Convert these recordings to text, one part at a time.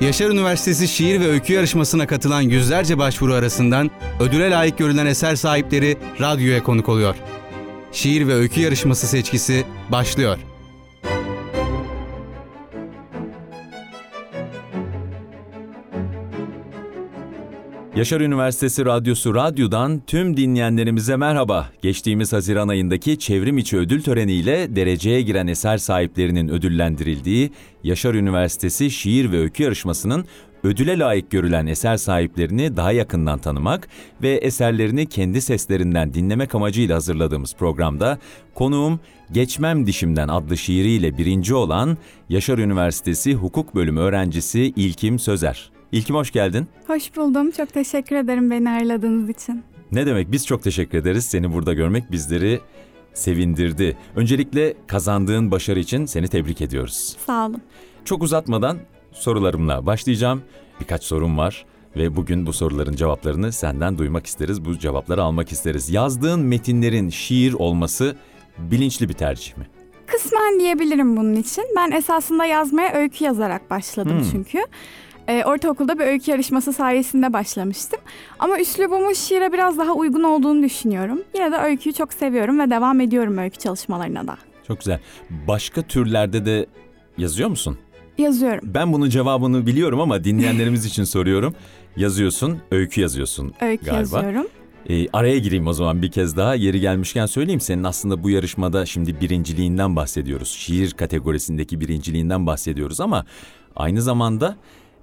Yaşar Üniversitesi Şiir ve Öykü Yarışması'na katılan yüzlerce başvuru arasından ödüle layık görülen eser sahipleri radyoya konuk oluyor. Şiir ve Öykü Yarışması seçkisi başlıyor. Yaşar Üniversitesi Radyosu Radyo'dan tüm dinleyenlerimize merhaba. Geçtiğimiz Haziran ayındaki çevrim içi ödül töreniyle dereceye giren eser sahiplerinin ödüllendirildiği Yaşar Üniversitesi Şiir ve Öykü Yarışması'nın ödüle layık görülen eser sahiplerini daha yakından tanımak ve eserlerini kendi seslerinden dinlemek amacıyla hazırladığımız programda konuğum Geçmem Dişimden adlı şiiriyle birinci olan Yaşar Üniversitesi Hukuk Bölümü öğrencisi İlkim Sözer. İlkim hoş geldin. Hoş buldum. Çok teşekkür ederim beni ağırladığınız için. Ne demek biz çok teşekkür ederiz. Seni burada görmek bizleri sevindirdi. Öncelikle kazandığın başarı için seni tebrik ediyoruz. Sağ olun. Çok uzatmadan sorularımla başlayacağım. Birkaç sorum var ve bugün bu soruların cevaplarını senden duymak isteriz. Bu cevapları almak isteriz. Yazdığın metinlerin şiir olması bilinçli bir tercih mi? Kısmen diyebilirim bunun için. Ben esasında yazmaya öykü yazarak başladım Hmm. çünkü. Ee, ortaokulda bir öykü yarışması sayesinde başlamıştım. Ama üslubumun şiire biraz daha uygun olduğunu düşünüyorum. Yine de öyküyü çok seviyorum ve devam ediyorum öykü çalışmalarına da. Çok güzel. Başka türlerde de yazıyor musun? Yazıyorum. Ben bunun cevabını biliyorum ama dinleyenlerimiz için soruyorum. Yazıyorsun, öykü yazıyorsun Öykü galiba. yazıyorum. Ee, araya gireyim o zaman bir kez daha. Yeri gelmişken söyleyeyim senin aslında bu yarışmada şimdi birinciliğinden bahsediyoruz. Şiir kategorisindeki birinciliğinden bahsediyoruz ama aynı zamanda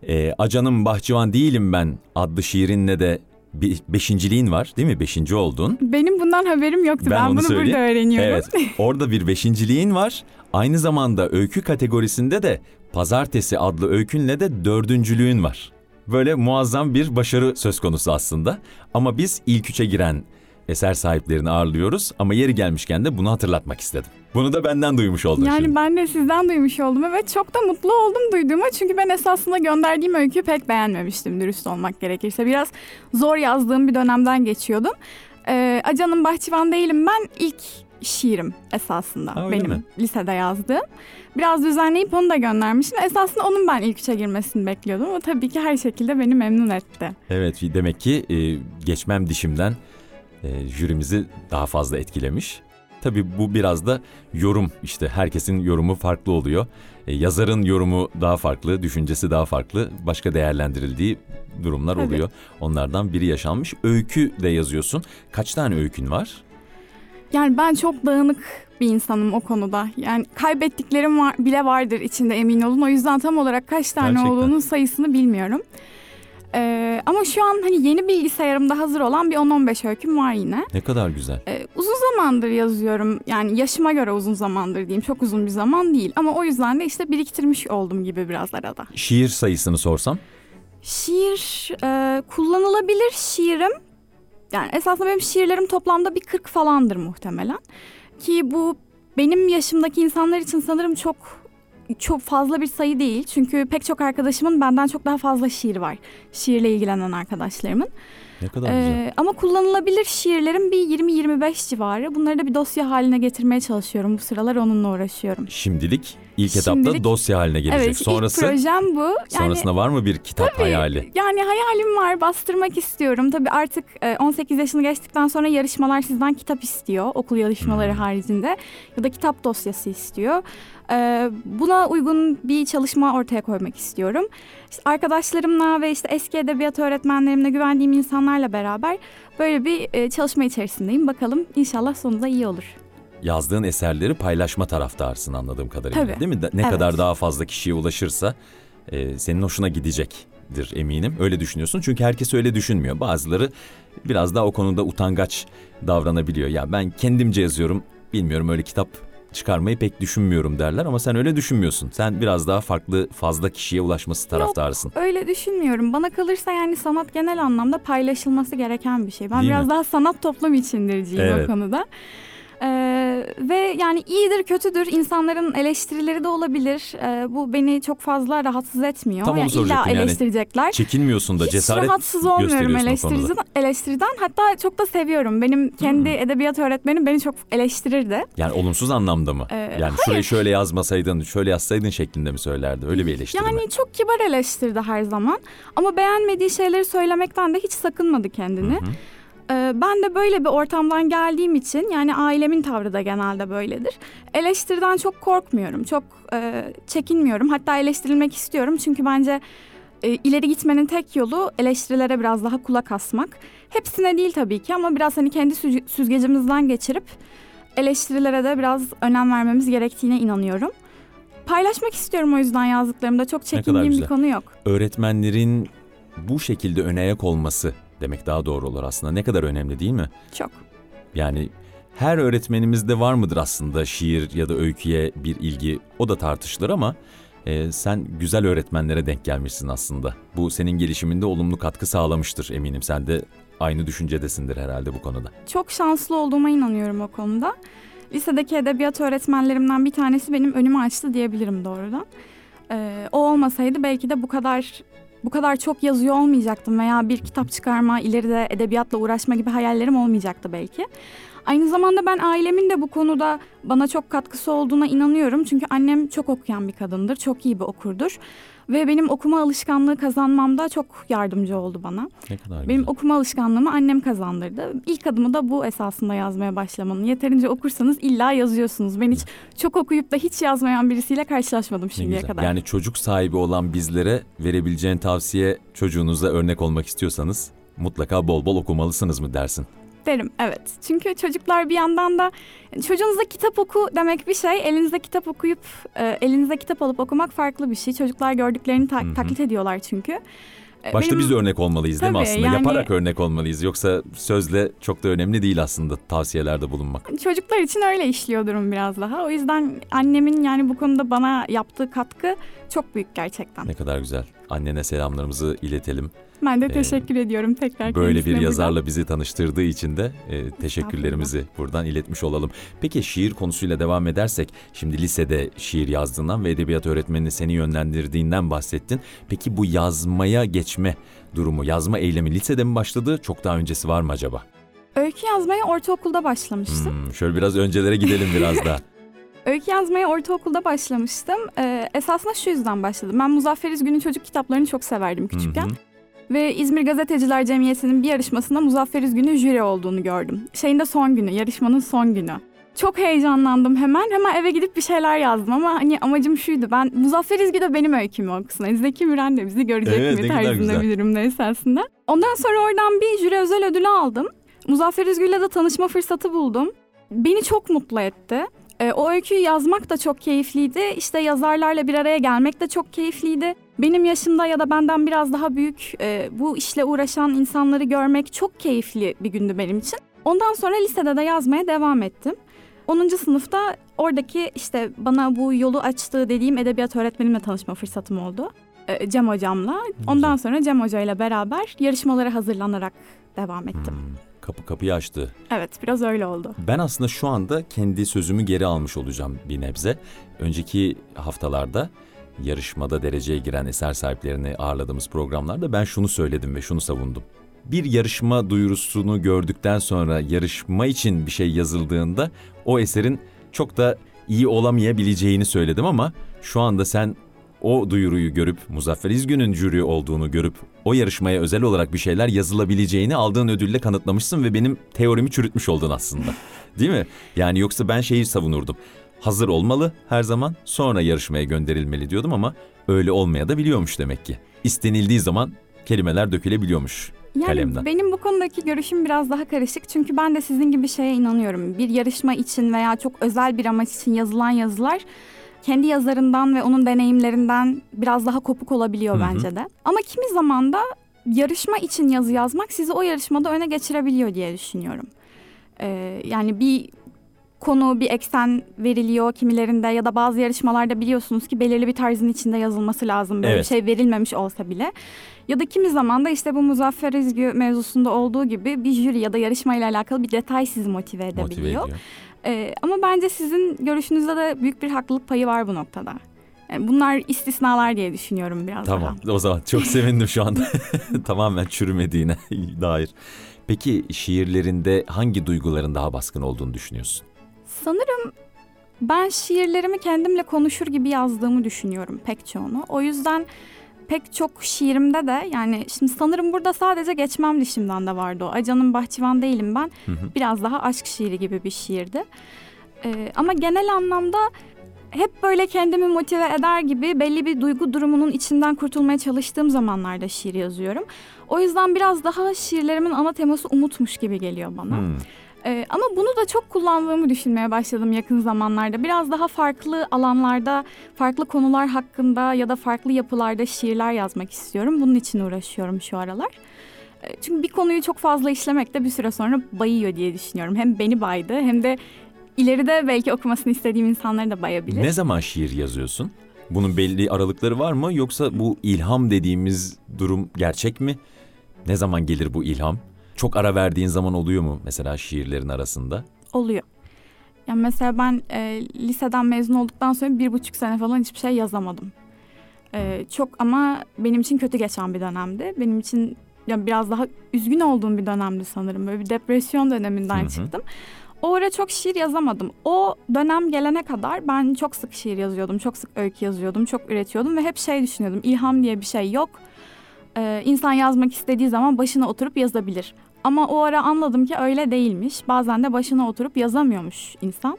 e, Acanım Bahçıvan Değilim Ben adlı şiirinle de bir beşinciliğin var değil mi? Beşinci oldun. Benim bundan haberim yoktu. Ben, onu bunu söyleyeyim. burada öğreniyorum. Evet orada bir beşinciliğin var. Aynı zamanda öykü kategorisinde de Pazartesi adlı öykünle de dördüncülüğün var. Böyle muazzam bir başarı söz konusu aslında. Ama biz ilk üçe giren eser sahiplerini ağırlıyoruz. Ama yeri gelmişken de bunu hatırlatmak istedim. Bunu da benden duymuş oldun Yani şimdi. ben de sizden duymuş oldum. Evet çok da mutlu oldum duyduğuma. Çünkü ben esasında gönderdiğim öyküyü pek beğenmemiştim dürüst olmak gerekirse. Biraz zor yazdığım bir dönemden geçiyordum. Ee, Acan'ın Bahçıvan değilim ben ilk şiirim esasında Ha, benim mi? lisede yazdığım. Biraz düzenleyip onu da göndermiştim. Esasında onun ben ilk üçe girmesini bekliyordum. O tabii ki her şekilde beni memnun etti. Evet demek ki e, geçmem dişimden e, jürimizi daha fazla etkilemiş. Tabii bu biraz da yorum işte herkesin yorumu farklı oluyor. E, yazarın yorumu daha farklı, düşüncesi daha farklı, başka değerlendirildiği durumlar Tabii. oluyor. Onlardan biri yaşanmış. Öykü de yazıyorsun. Kaç tane öykün var? Yani ben çok dağınık bir insanım o konuda. Yani kaybettiklerim var, bile vardır içinde emin olun. O yüzden tam olarak kaç tane Gerçekten. olduğunun sayısını bilmiyorum. Ee, ama şu an hani yeni bilgisayarımda hazır olan bir 10-15 öyküm var yine. Ne kadar güzel. Ee, uzun zamandır yazıyorum. Yani yaşıma göre uzun zamandır diyeyim. Çok uzun bir zaman değil. Ama o yüzden de işte biriktirmiş oldum gibi biraz arada. Şiir sayısını sorsam? Şiir, e, kullanılabilir şiirim. Yani esasında benim şiirlerim toplamda bir 40 falandır muhtemelen. Ki bu benim yaşımdaki insanlar için sanırım çok çok fazla bir sayı değil. Çünkü pek çok arkadaşımın benden çok daha fazla şiir var. Şiirle ilgilenen arkadaşlarımın. Ne kadar güzel. Ee, ama kullanılabilir şiirlerim bir 20-25 civarı. Bunları da bir dosya haline getirmeye çalışıyorum. Bu sıralar onunla uğraşıyorum. Şimdilik ilk etapta Şimdilik- dosya haline gelecek. Evet, Sonrası ilk projem bu. Yani sonrasında var mı bir kitap hayali? Yani hayalim var, bastırmak istiyorum. Tabii artık e, 18 yaşını geçtikten sonra yarışmalar sizden kitap istiyor. Okul yarışmaları Hmm. haricinde. Ya da kitap dosyası istiyor. E, Buna uygun bir çalışma ortaya koymak istiyorum. İşte arkadaşlarımla ve işte eski edebiyat öğretmenlerimle güvendiğim insanlarla beraber böyle bir e, çalışma içerisindeyim. Bakalım inşallah sonunda iyi olur. Yazdığın eserleri paylaşma taraftarsın anladığım kadarıyla Tabii. değil mi? Ne Evet. kadar daha fazla kişiye ulaşırsa e, senin hoşuna gidecektir eminim. Öyle düşünüyorsun çünkü herkes öyle düşünmüyor. Bazıları biraz daha o konuda utangaç davranabiliyor. Ya ben kendimce yazıyorum bilmiyorum öyle kitap çıkarmayı pek düşünmüyorum derler ama sen öyle düşünmüyorsun. Sen biraz daha farklı fazla kişiye ulaşması taraftarısın. Öyle düşünmüyorum. Bana kalırsa yani sanat genel anlamda paylaşılması gereken bir şey. Ben Değil biraz mi? daha sanat toplum içindirciyim Evet. o konuda. Ee, ve yani iyidir kötüdür insanların eleştirileri de olabilir. Ee, bu beni çok fazla rahatsız etmiyor. Tam onu yani illa soracaktım yani. eleştirecekler. Çekinmiyorsun da Hiç cesaret rahatsız olmuyorum eleştiriden, eleştiriden. Hatta çok da seviyorum. Benim kendi Hmm. edebiyat öğretmenim beni çok eleştirirdi. Yani olumsuz anlamda mı? Ee, yani şurayı şöyle yazmasaydın, şöyle yazsaydın şeklinde mi söylerdi? Öyle bir eleştiri mi? Yani çok kibar eleştirdi her zaman. Ama beğenmediği şeyleri söylemekten de hiç sakınmadı kendini. Hı hı. Ee, ben de böyle bir ortamdan geldiğim için yani ailemin tavrı da genelde böyledir. Eleştiriden çok korkmuyorum, çok e, çekinmiyorum. Hatta eleştirilmek istiyorum çünkü bence e, ileri gitmenin tek yolu eleştirilere biraz daha kulak asmak. Hepsine değil tabii ki ama biraz hani kendi süz- süzgecimizden geçirip eleştirilere de biraz önem vermemiz gerektiğine inanıyorum. Paylaşmak istiyorum o yüzden yazdıklarımda. Çok çekindiğim bir konu yok. Öğretmenlerin bu şekilde öne ayak olması demek daha doğru olur aslında. Ne kadar önemli değil mi? Çok. Yani her öğretmenimizde var mıdır aslında şiir ya da öyküye bir ilgi? O da tartışılır ama e, sen güzel öğretmenlere denk gelmişsin aslında. Bu senin gelişiminde olumlu katkı sağlamıştır eminim. Sen de aynı düşüncedesindir herhalde bu konuda. Çok şanslı olduğuma inanıyorum o konuda. Lisedeki edebiyat öğretmenlerimden bir tanesi benim önümü açtı diyebilirim doğrudan. Ee, o olmasaydı belki de bu kadar bu kadar çok yazıyor olmayacaktım veya bir kitap çıkarma, ileride edebiyatla uğraşma gibi hayallerim olmayacaktı belki. Aynı zamanda ben ailemin de bu konuda bana çok katkısı olduğuna inanıyorum. Çünkü annem çok okuyan bir kadındır, çok iyi bir okurdur. Ve benim okuma alışkanlığı kazanmamda çok yardımcı oldu bana. Ne kadar Benim güzel. okuma alışkanlığımı annem kazandırdı. İlk adımı da bu esasında yazmaya başlamanın. Yeterince okursanız illa yazıyorsunuz. Ben hiç çok okuyup da hiç yazmayan birisiyle karşılaşmadım şimdiye kadar. Yani çocuk sahibi olan bizlere verebileceğin tavsiye çocuğunuza örnek olmak istiyorsanız mutlaka bol bol okumalısınız mı dersin? Derim evet. Çünkü çocuklar bir yandan da çocuğunuza kitap oku demek bir şey. Elinizde kitap okuyup e, elinizde kitap alıp okumak farklı bir şey. Çocuklar gördüklerini ta- Hı hı. taklit ediyorlar çünkü. E, Başta benim- biz de örnek olmalıyız değil mi Tabii, aslında? yani- Yaparak örnek olmalıyız. Yoksa sözle çok da önemli değil aslında tavsiyelerde bulunmak. Çocuklar için öyle işliyor durum biraz daha. O yüzden annemin yani bu konuda bana yaptığı katkı çok büyük gerçekten. Ne kadar güzel. Annene selamlarımızı iletelim. Ben de Ee, teşekkür ediyorum tekrar Böyle bir buradan. yazarla bizi tanıştırdığı için de e, teşekkürlerimizi buradan iletmiş olalım. Peki şiir konusuyla devam edersek, şimdi lisede şiir yazdığından ve edebiyat öğretmeninin seni yönlendirdiğinden bahsettin. Peki bu yazmaya geçme durumu, yazma eylemi lisede mi başladı, çok daha öncesi var mı acaba? Öykü yazmaya ortaokulda başlamıştım. Hmm, şöyle biraz öncelere gidelim biraz daha. Öykü yazmaya ortaokulda başlamıştım. Ee, esasında şu yüzden başladım. Ben Muzaffer İzgün'ün çocuk kitaplarını çok severdim küçükken. Hı hı. Ve İzmir Gazeteciler Cemiyeti'nin bir yarışmasında Muzaffer İzgün'ün jüri olduğunu gördüm. Şeyin de son günü, yarışmanın son günü. Çok heyecanlandım hemen. Hemen eve gidip bir şeyler yazdım ama hani amacım şuydu. Ben Muzaffer İzgü de benim öykümü okusun. Zeki Müren de bizi görecek Evet, mi tarzında bir durumda esasında. Ondan sonra oradan bir jüri özel ödülü aldım. Muzaffer İzgü'yle de tanışma fırsatı buldum. Beni çok mutlu etti. Ee, o öyküyü yazmak da çok keyifliydi. İşte yazarlarla bir araya gelmek de çok keyifliydi. Benim yaşımda ya da benden biraz daha büyük e, bu işle uğraşan insanları görmek çok keyifli bir gündü benim için. Ondan sonra lisede de yazmaya devam ettim. 10. sınıfta oradaki işte bana bu yolu açtığı dediğim edebiyat öğretmenimle tanışma fırsatım oldu. E, Cem hocamla. Ondan sonra Cem hocayla beraber yarışmalara hazırlanarak devam ettim. Hmm, kapı kapıyı açtı. Evet biraz öyle oldu. Ben aslında şu anda kendi sözümü geri almış olacağım bir nebze. Önceki haftalarda yarışmada dereceye giren eser sahiplerini ağırladığımız programlarda ben şunu söyledim ve şunu savundum. Bir yarışma duyurusunu gördükten sonra yarışma için bir şey yazıldığında o eserin çok da iyi olamayabileceğini söyledim ama şu anda sen o duyuruyu görüp Muzaffer İzgün'ün jüri olduğunu görüp o yarışmaya özel olarak bir şeyler yazılabileceğini aldığın ödülle kanıtlamışsın ve benim teorimi çürütmüş oldun aslında. Değil mi? Yani yoksa ben şeyi savunurdum. Hazır olmalı her zaman sonra yarışmaya gönderilmeli diyordum ama öyle olmaya da biliyormuş demek ki. İstenildiği zaman kelimeler dökülebiliyormuş Yani kalemden. benim bu konudaki görüşüm biraz daha karışık. Çünkü ben de sizin gibi şeye inanıyorum. Bir yarışma için veya çok özel bir amaç için yazılan yazılar kendi yazarından ve onun deneyimlerinden biraz daha kopuk olabiliyor Hı hı. bence de. Ama kimi zaman da yarışma için yazı yazmak sizi o yarışmada öne geçirebiliyor diye düşünüyorum. Ee, yani bir konu, bir eksen veriliyor kimilerinde ya da bazı yarışmalarda biliyorsunuz ki belirli bir tarzın içinde yazılması lazım. Böyle Evet. bir şey verilmemiş olsa bile. Ya da kimi zaman da işte bu Muzaffer İzgü mevzusunda olduğu gibi bir jüri ya da yarışmayla alakalı bir detay sizi motive edebiliyor. Motive ediyor. Ee, ama bence sizin görüşünüzde de büyük bir haklılık payı var bu noktada. Yani bunlar istisnalar diye düşünüyorum biraz Tamam daha. o zaman çok sevindim şu anda tamamen çürümediğine dair. Peki şiirlerinde hangi duyguların daha baskın olduğunu düşünüyorsun? Sanırım ben şiirlerimi kendimle konuşur gibi yazdığımı düşünüyorum pek çoğunu. O yüzden pek çok şiirimde de yani şimdi sanırım burada sadece geçmem dişimden de vardı o. Acanın bahçıvan değilim ben. Hı hı. Biraz daha aşk şiiri gibi bir şiirdi. Ee, ama genel anlamda hep böyle kendimi motive eder gibi belli bir duygu durumunun içinden kurtulmaya çalıştığım zamanlarda şiir yazıyorum. O yüzden biraz daha şiirlerimin ana teması umutmuş gibi geliyor bana. Hmm. Ee, ama bunu da çok kullandığımı düşünmeye başladım yakın zamanlarda. Biraz daha farklı alanlarda, farklı konular hakkında ya da farklı yapılarda şiirler yazmak istiyorum. Bunun için uğraşıyorum şu aralar. Ee, Çünkü bir konuyu çok fazla işlemek de bir süre sonra bayıyor diye düşünüyorum. Hem beni baydı hem de ileride belki okumasını istediğim insanları da bayabilir. Ne zaman şiir yazıyorsun? Bunun belli aralıkları var mı yoksa bu ilham dediğimiz durum gerçek mi? Ne zaman gelir bu ilham? Çok ara verdiğin zaman oluyor mu mesela şiirlerin arasında? Oluyor. Yani mesela ben e, liseden mezun olduktan sonra bir buçuk sene falan hiçbir şey yazamadım. E, çok ama benim için kötü geçen bir dönemdi. Benim için ya biraz daha üzgün olduğum bir dönemdi sanırım. Böyle bir depresyon döneminden Hı hı. çıktım. O ara çok şiir yazamadım. O dönem gelene kadar ben çok sık şiir yazıyordum, çok sık öykü yazıyordum, çok üretiyordum ve hep şey düşünüyordum. İlham diye bir şey yok. Ee, insan yazmak istediği zaman başına oturup yazabilir. Ama o ara anladım ki öyle değilmiş. Bazen de başına oturup yazamıyormuş insan.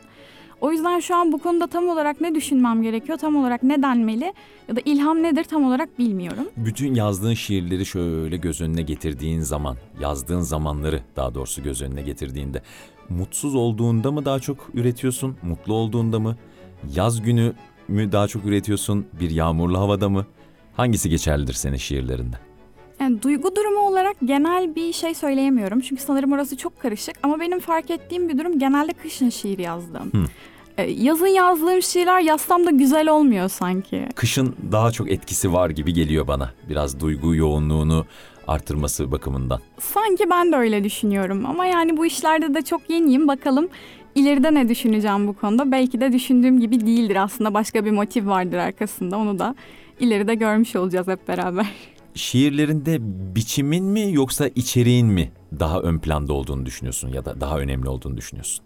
O yüzden şu an bu konuda tam olarak ne düşünmem gerekiyor, tam olarak ne denmeli ya da ilham nedir tam olarak bilmiyorum. Bütün yazdığın şiirleri şöyle göz önüne getirdiğin zaman, yazdığın zamanları daha doğrusu göz önüne getirdiğinde mutsuz olduğunda mı daha çok üretiyorsun, mutlu olduğunda mı? Yaz günü mü daha çok üretiyorsun, bir yağmurlu havada mı? Hangisi geçerlidir senin şiirlerinde? Yani duygu durumu olarak genel bir şey söyleyemiyorum. Çünkü sanırım orası çok karışık. Ama benim fark ettiğim bir durum genelde kışın şiir yazdım. Hı. Ee, yazın yazdığım şiirler yazsam da güzel olmuyor sanki. Kışın daha çok etkisi var gibi geliyor bana. Biraz duygu yoğunluğunu artırması bakımından. Sanki ben de öyle düşünüyorum. Ama yani bu işlerde de çok yeniyim. Bakalım ileride ne düşüneceğim bu konuda. Belki de düşündüğüm gibi değildir aslında. Başka bir motiv vardır arkasında. Onu da ileride görmüş olacağız hep beraber. Şiirlerinde biçimin mi yoksa içeriğin mi daha ön planda olduğunu düşünüyorsun ya da daha önemli olduğunu düşünüyorsun?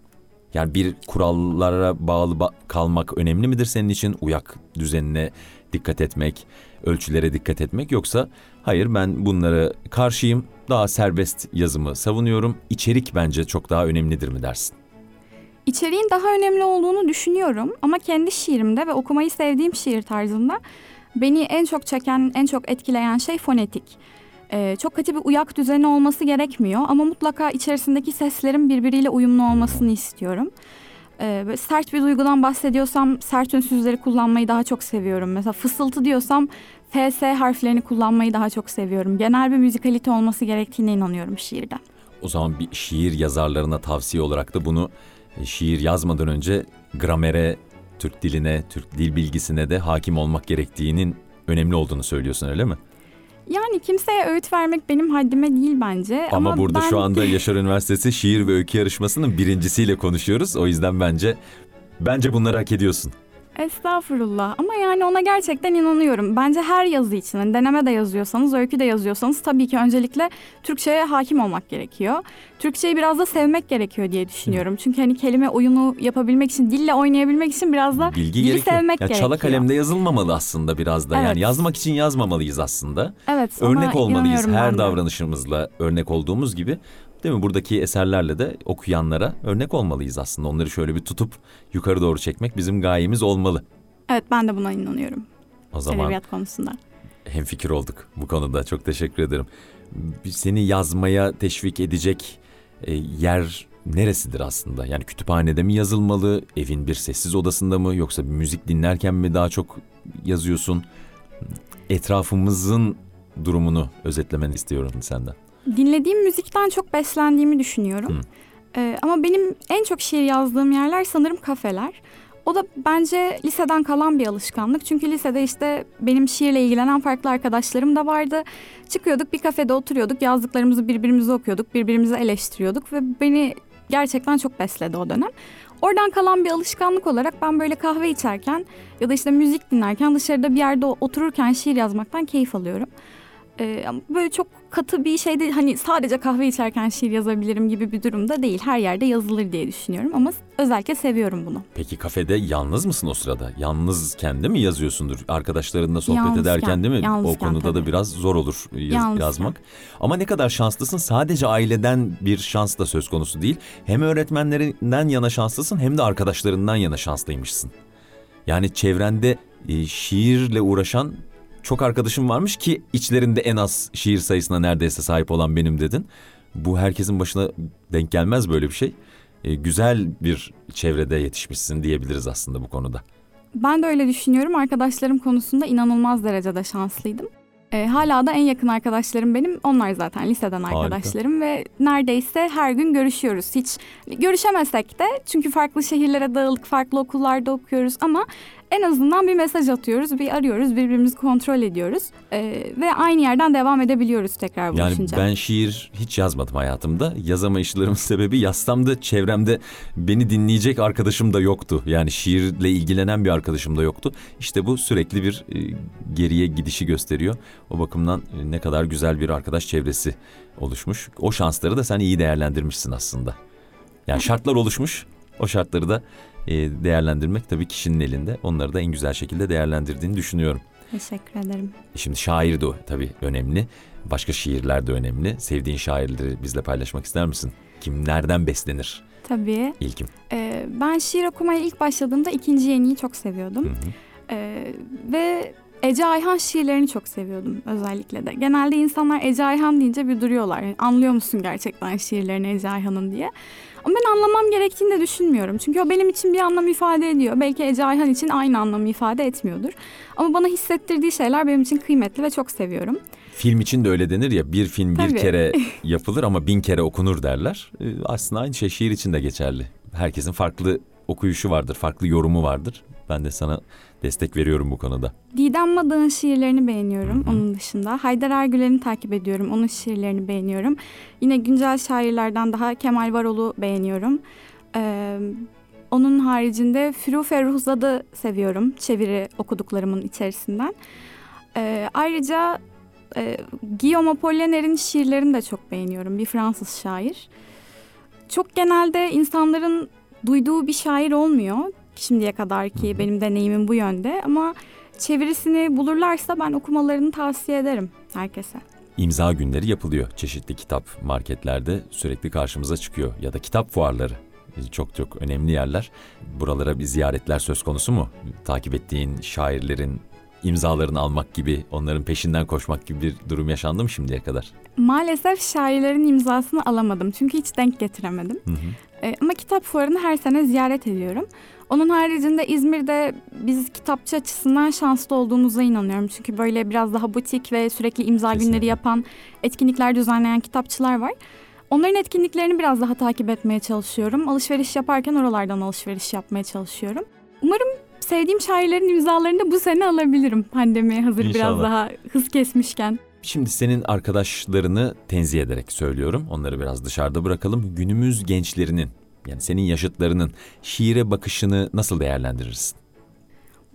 Yani bir kurallara bağlı ba- kalmak önemli midir senin için? Uyak düzenine dikkat etmek, ölçülere dikkat etmek yoksa hayır ben bunlara karşıyım. Daha serbest yazımı savunuyorum. İçerik bence çok daha önemlidir mi dersin? İçeriğin daha önemli olduğunu düşünüyorum ama kendi şiirimde ve okumayı sevdiğim şiir tarzında beni en çok çeken, en çok etkileyen şey fonetik. Ee, çok katı bir uyak düzeni olması gerekmiyor ama mutlaka içerisindeki seslerin birbiriyle uyumlu olmasını istiyorum. Ee, sert bir duygudan bahsediyorsam sert ünsüzleri kullanmayı daha çok seviyorum. Mesela fısıltı diyorsam FS harflerini kullanmayı daha çok seviyorum. Genel bir müzikalite olması gerektiğine inanıyorum şiirde. O zaman bir şiir yazarlarına tavsiye olarak da bunu e, şiir yazmadan önce gramere, Türk diline, Türk dil bilgisine de hakim olmak gerektiğinin önemli olduğunu söylüyorsun öyle mi? Yani kimseye öğüt vermek benim haddime değil bence. Ama, burada ben... şu anda Yaşar Üniversitesi Şiir ve Öykü Yarışması'nın birincisiyle konuşuyoruz. O yüzden bence bence bunları hak ediyorsun. Estağfurullah ama yani ona gerçekten inanıyorum. Bence her yazı için hani deneme de yazıyorsanız, öykü de yazıyorsanız tabii ki öncelikle Türkçe'ye hakim olmak gerekiyor. Türkçeyi biraz da sevmek gerekiyor diye düşünüyorum. Çünkü hani kelime oyunu yapabilmek için, dille oynayabilmek için biraz da Bilgi dili gerekiyor. sevmek Ya gerekiyor. çala kalemde yazılmamalı aslında biraz da. Evet. Yani yazmak için yazmamalıyız aslında. evet, Örnek olmalıyız her davranışımızla örnek olduğumuz gibi. Değil mi? Buradaki eserlerle de okuyanlara örnek olmalıyız aslında. Onları şöyle bir tutup yukarı doğru çekmek bizim gayemiz olmalı. Evet ben de buna inanıyorum. O zaman Edebiyat konusunda. hemfikir olduk bu konuda. Çok teşekkür ederim. Seni yazmaya teşvik edecek e, yer neresidir aslında? Yani kütüphanede mi yazılmalı, evin bir sessiz odasında mı yoksa bir müzik dinlerken mi daha çok yazıyorsun? Etrafımızın durumunu özetlemeni istiyorum senden. Dinlediğim müzikten çok beslendiğimi düşünüyorum. Hı. Ee, ama benim en çok şiir yazdığım yerler sanırım kafeler. O da bence liseden kalan bir alışkanlık. Çünkü lisede işte benim şiirle ilgilenen farklı arkadaşlarım da vardı. Çıkıyorduk bir kafede oturuyorduk, yazdıklarımızı birbirimize okuyorduk, birbirimizi eleştiriyorduk ve beni gerçekten çok besledi o dönem. Oradan kalan bir alışkanlık olarak ben böyle kahve içerken ya da işte müzik dinlerken dışarıda bir yerde otururken şiir yazmaktan keyif alıyorum. Ee, böyle çok katı bir şey değil. Hani sadece kahve içerken şiir yazabilirim gibi bir durumda değil. Her yerde yazılır diye düşünüyorum ama özellikle seviyorum bunu. Peki kafede yalnız mısın o sırada? Yalnız kendi mi yazıyorsundur? Arkadaşlarınla sohbet Yalnızken, ederken değil mi? yalnızken o konuda tabii. da biraz zor olur yaz- Yalnızken. yazmak. Ama ne kadar şanslısın. Sadece aileden bir şans da söz konusu değil. Hem öğretmenlerinden yana şanslısın hem de arkadaşlarından yana şanslıymışsın. Yani çevrende e, şiirle uğraşan çok arkadaşım varmış ki içlerinde en az şiir sayısına neredeyse sahip olan benim dedin. Bu herkesin başına denk gelmez böyle bir şey. E, güzel bir çevrede yetişmişsin diyebiliriz aslında bu konuda. Ben de öyle düşünüyorum. Arkadaşlarım konusunda inanılmaz derecede şanslıydım. Ee, hala da en yakın arkadaşlarım benim. Onlar zaten liseden Harika. arkadaşlarım ve neredeyse her gün görüşüyoruz. Hiç görüşemesek de çünkü farklı şehirlere dağılık, farklı okullarda okuyoruz ama en azından bir mesaj atıyoruz, bir arıyoruz, birbirimizi kontrol ediyoruz Ee, ve aynı yerden devam edebiliyoruz tekrar Yani buluşunca. ben şiir hiç yazmadım hayatımda. Yazamayışlarımın sebebi yastamda çevremde beni dinleyecek arkadaşım da yoktu. Yani şiirle ilgilenen bir arkadaşım da yoktu. İşte bu sürekli bir e, geriye gidişi gösteriyor. O bakımdan e, ne kadar güzel bir arkadaş çevresi oluşmuş. O şansları da sen iyi değerlendirmişsin aslında. Yani şartlar oluşmuş. O şartları da e, değerlendirmek tabii kişinin elinde. Onları da en güzel şekilde değerlendirdiğini düşünüyorum. Teşekkür ederim. Şimdi şair de tabii önemli. Başka şiirler de önemli. Sevdiğin şairleri bizle paylaşmak ister misin? Kimlerden beslenir Tabii. ilkim? Ee, ben şiir okumaya ilk başladığımda ikinci yeniyi çok seviyordum. Hı hı. Ee, ve Ece Ayhan şiirlerini çok seviyordum özellikle de. Genelde insanlar Ece Ayhan deyince bir duruyorlar. Yani anlıyor musun gerçekten şiirlerini Ece Ayhan'ın diye. Ama ben anlamam gerektiğini de düşünmüyorum. Çünkü o benim için bir anlam ifade ediyor. Belki Ece Ayhan için aynı anlamı ifade etmiyordur. Ama bana hissettirdiği şeyler benim için kıymetli ve çok seviyorum. Film için de öyle denir ya bir film bir Tabii. kere yapılır ama bin kere okunur derler. Ee, Aslında aynı şey şiir için de geçerli. Herkesin farklı okuyuşu vardır, farklı yorumu vardır. Ben de sana destek veriyorum bu konuda. Didem Madık'ın şiirlerini beğeniyorum Hı hı. onun dışında. Haydar Ergülen'i takip ediyorum. Onun şiirlerini beğeniyorum. Yine güncel şairlerden daha Kemal Varol'u beğeniyorum. Ee, onun haricinde Firu Ferruhzad'ı seviyorum. Çeviri okuduklarımın içerisinden. Ee, ayrıca e, Guillaume Apollinaire şiirlerini de çok beğeniyorum. Bir Fransız şair. Çok genelde insanların duyduğu bir şair olmuyor. Şimdiye kadar ki benim deneyimim bu yönde ama çevirisini bulurlarsa ben okumalarını tavsiye ederim herkese. İmza günleri yapılıyor. Çeşitli kitap marketlerde sürekli karşımıza çıkıyor. Ya da kitap fuarları. Çok çok önemli yerler. Buralara bir ziyaretler söz konusu mu? Takip ettiğin şairlerin imzalarını almak gibi, onların peşinden koşmak gibi bir durum yaşandı mı şimdiye kadar? Maalesef şairlerin imzasını alamadım çünkü hiç denk getiremedim. Hı hı. Ee, ama kitap fuarını her sene ziyaret ediyorum. Onun haricinde İzmir'de biz kitapçı açısından şanslı olduğumuza inanıyorum. Çünkü böyle biraz daha butik ve sürekli imza Kesinlikle. günleri yapan, etkinlikler düzenleyen kitapçılar var. Onların etkinliklerini biraz daha takip etmeye çalışıyorum. Alışveriş yaparken oralardan alışveriş yapmaya çalışıyorum. Umarım sevdiğim şairlerin imzalarını da bu sene alabilirim. Pandemiye hazır biraz İnşallah. daha hız kesmişken. Şimdi senin arkadaşlarını tenzih ederek söylüyorum. Onları biraz dışarıda bırakalım. Günümüz gençlerinin yani senin yaşıtlarının şiire bakışını nasıl değerlendirirsin?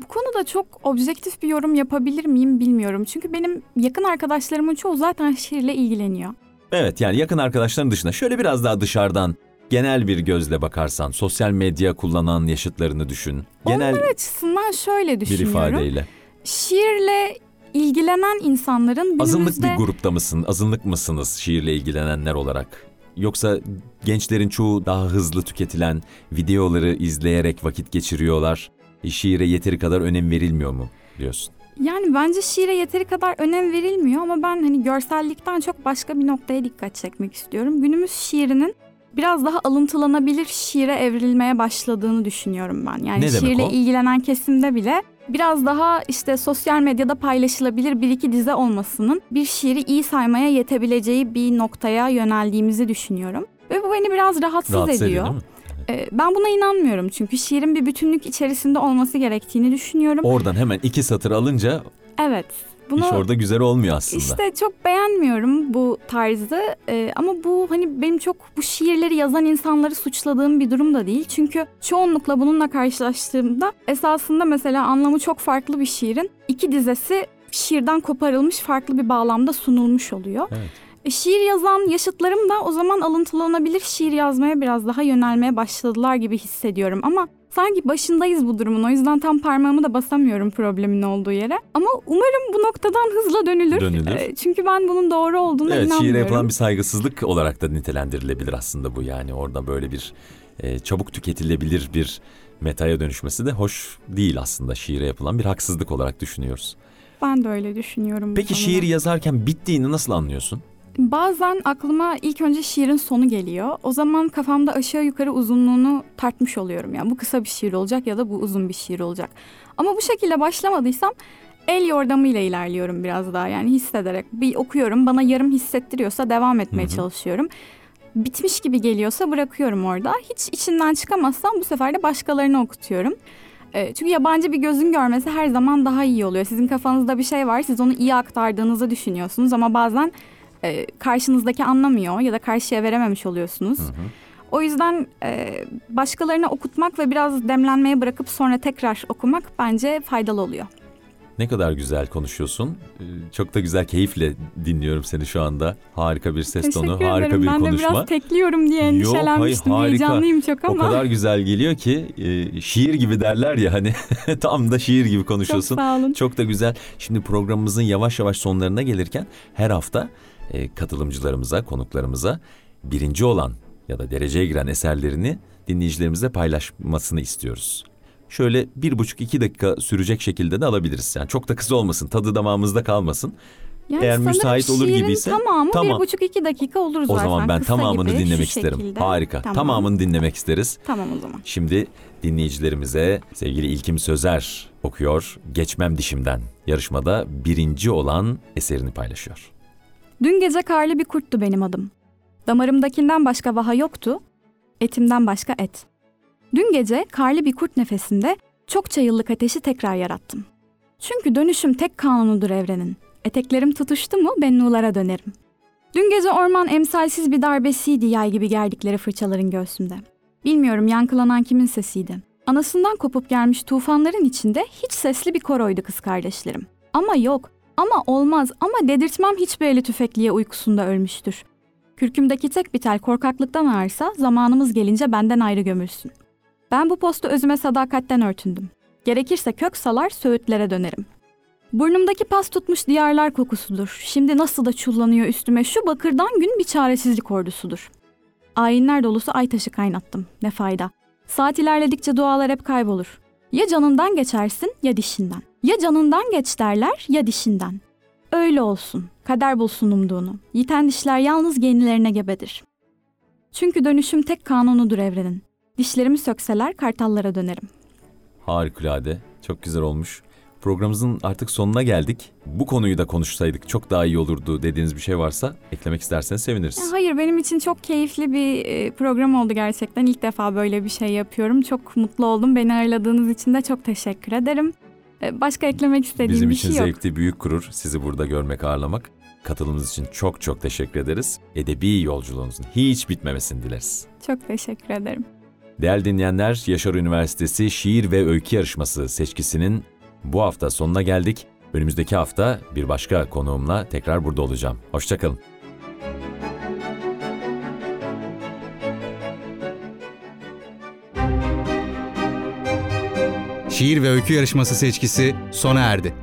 Bu konuda çok objektif bir yorum yapabilir miyim bilmiyorum. Çünkü benim yakın arkadaşlarımın çoğu zaten şiirle ilgileniyor. Evet yani yakın arkadaşların dışında şöyle biraz daha dışarıdan genel bir gözle bakarsan sosyal medya kullanan yaşıtlarını düşün. Genel Onlar açısından şöyle bir düşünüyorum. ifadeyle. Şiirle ilgilenen insanların günümüzde... Azınlık bir grupta mısın? Azınlık mısınız şiirle ilgilenenler olarak? Yoksa gençlerin çoğu daha hızlı tüketilen videoları izleyerek vakit geçiriyorlar. Şiire yeteri kadar önem verilmiyor mu diyorsun? Yani bence şiire yeteri kadar önem verilmiyor ama ben hani görsellikten çok başka bir noktaya dikkat çekmek istiyorum. Günümüz şiirinin biraz daha alıntılanabilir şiire evrilmeye başladığını düşünüyorum ben. Yani şiirle o? ilgilenen kesimde bile biraz daha işte sosyal medyada paylaşılabilir bir iki dize olmasının bir şiiri iyi saymaya yetebileceği bir noktaya yöneldiğimizi düşünüyorum. Ve bu beni biraz rahatsız, Rahatsız ediyor ediyor. Ee, ben buna inanmıyorum çünkü şiirin bir bütünlük içerisinde olması gerektiğini düşünüyorum. Oradan hemen iki satır alınca Evet. Bunu İş orada güzel olmuyor aslında. işte çok beğenmiyorum bu tarzı Ee, ama bu hani benim çok bu şiirleri yazan insanları suçladığım bir durum da değil. Çünkü çoğunlukla bununla karşılaştığımda esasında mesela anlamı çok farklı bir şiirin iki dizesi şiirden koparılmış farklı bir bağlamda sunulmuş oluyor. Evet. E, şiir yazan yaşıtlarım da o zaman alıntılanabilir şiir yazmaya biraz daha yönelmeye başladılar gibi hissediyorum. Ama sanki başındayız bu durumun o yüzden tam parmağımı da basamıyorum problemin olduğu yere. Ama umarım bu noktadan hızla dönülür. Dönülür. E, çünkü ben bunun doğru olduğuna Evet inanmıyorum. şiire yapılan bir saygısızlık olarak da nitelendirilebilir aslında bu yani orada böyle bir e, çabuk tüketilebilir bir metaya dönüşmesi de hoş değil aslında şiire yapılan bir haksızlık olarak düşünüyoruz. Ben de öyle düşünüyorum. Peki şiir yazarken bittiğini nasıl anlıyorsun? Bazen aklıma ilk önce şiirin sonu geliyor. O zaman kafamda aşağı yukarı uzunluğunu tartmış oluyorum. Yani bu kısa bir şiir olacak ya da bu uzun bir şiir olacak. Ama bu şekilde başlamadıysam el yordamıyla ilerliyorum biraz daha. Yani hissederek bir okuyorum bana yarım hissettiriyorsa devam etmeye Hı hı. çalışıyorum. Bitmiş gibi geliyorsa bırakıyorum orada. Hiç içinden çıkamazsam bu sefer de başkalarına okutuyorum. Çünkü yabancı bir gözün görmesi her zaman daha iyi oluyor. Sizin kafanızda bir şey var, siz onu iyi aktardığınızı düşünüyorsunuz ama bazen e, karşınızdaki anlamıyor ya da karşıya verememiş oluyorsunuz. Hı hı. O yüzden e, başkalarına okutmak ve biraz demlenmeye bırakıp sonra tekrar okumak bence faydalı oluyor. Ne kadar güzel konuşuyorsun. Ee, Çok da güzel keyifle dinliyorum seni şu anda. Harika bir ses tonu, Teşekkür harika ederim. bir ben de konuşma. biraz tekliyorum diye Yok, hayır, endişelenmiştim. harika. Heyecanlıyım çok O ama. kadar güzel geliyor ki e, şiir gibi derler ya hani tam da şiir gibi çok konuşuyorsun. sağ olun. Çok da güzel. Şimdi programımızın yavaş yavaş sonlarına gelirken her hafta e, katılımcılarımıza, konuklarımıza birinci olan ya da dereceye giren eserlerini dinleyicilerimizle paylaşmasını istiyoruz. Şöyle bir buçuk iki dakika sürecek şekilde de alabiliriz. Yani çok da kısa olmasın, tadı damağımızda kalmasın. Yani Eğer müsait olur gibiyse, tamamı tamam. bir buçuk iki dakika olur O zaten. zaman ben Kısa tamamını gibi, dinlemek isterim. şekilde. Harika. Tamam. Tamamını dinlemek isteriz. Tamam o zaman. Şimdi dinleyicilerimize sevgili İlkim Sözer okuyor. Geçmem dişimden. Yarışmada birinci olan eserini paylaşıyor. Dün gece karlı bir kurttu benim adım. Damarımdakinden başka vaha yoktu, etimden başka et. Dün gece karlı bir kurt nefesinde çokça yıllık ateşi tekrar yarattım. Çünkü dönüşüm tek kanunudur evrenin. Eteklerim tutuştu mu ben nulara dönerim. Dün gece orman emsalsiz bir darbesiydi yay gibi gerdikleri fırçaların göğsümde. Bilmiyorum yankılanan kimin sesiydi. Anasından kopup gelmiş tufanların içinde hiç sesli bir koroydu kız kardeşlerim. Ama yok, ama olmaz ama dedirtmem hiçbir eli tüfekliye uykusunda ölmüştür. Kürkümdeki tek bir tel korkaklıktan ağırsa zamanımız gelince benden ayrı gömülsün. Ben bu postu özüme sadakatten örtündüm. Gerekirse kök salar söğütlere dönerim. Burnumdaki pas tutmuş diyarlar kokusudur. Şimdi nasıl da çullanıyor üstüme şu bakırdan gün bir çaresizlik ordusudur. Ayinler dolusu ay taşı kaynattım. Ne fayda. Saat ilerledikçe dualar hep kaybolur. Ya canından geçersin ya dişinden. Ya canından geç derler ya dişinden. Öyle olsun. Kader bulsun umduğunu. Yiten dişler yalnız genilerine gebedir. Çünkü dönüşüm tek kanunudur evrenin. Dişlerimi sökseler kartallara dönerim. Harikulade. Çok güzel olmuş. Programımızın artık sonuna geldik. Bu konuyu da konuşsaydık çok daha iyi olurdu dediğiniz bir şey varsa eklemek isterseniz seviniriz. Hayır benim için çok keyifli bir e, program oldu gerçekten. İlk defa böyle bir şey yapıyorum. Çok mutlu oldum. Beni ağırladığınız için de çok teşekkür ederim. E, Başka eklemek istediğim Bizim bir için şey yok. zevkli, büyük gurur sizi burada görmek, ağırlamak. Katılımınız için çok çok teşekkür ederiz. Edebi yolculuğunuzun hiç bitmemesini dileriz. Çok teşekkür ederim. Değerli dinleyenler, Yaşar Üniversitesi Şiir ve Öykü Yarışması seçkisinin bu hafta sonuna geldik. Önümüzdeki hafta bir başka konuğumla tekrar burada olacağım. Hoşçakalın. Şiir ve öykü yarışması seçkisi sona erdi.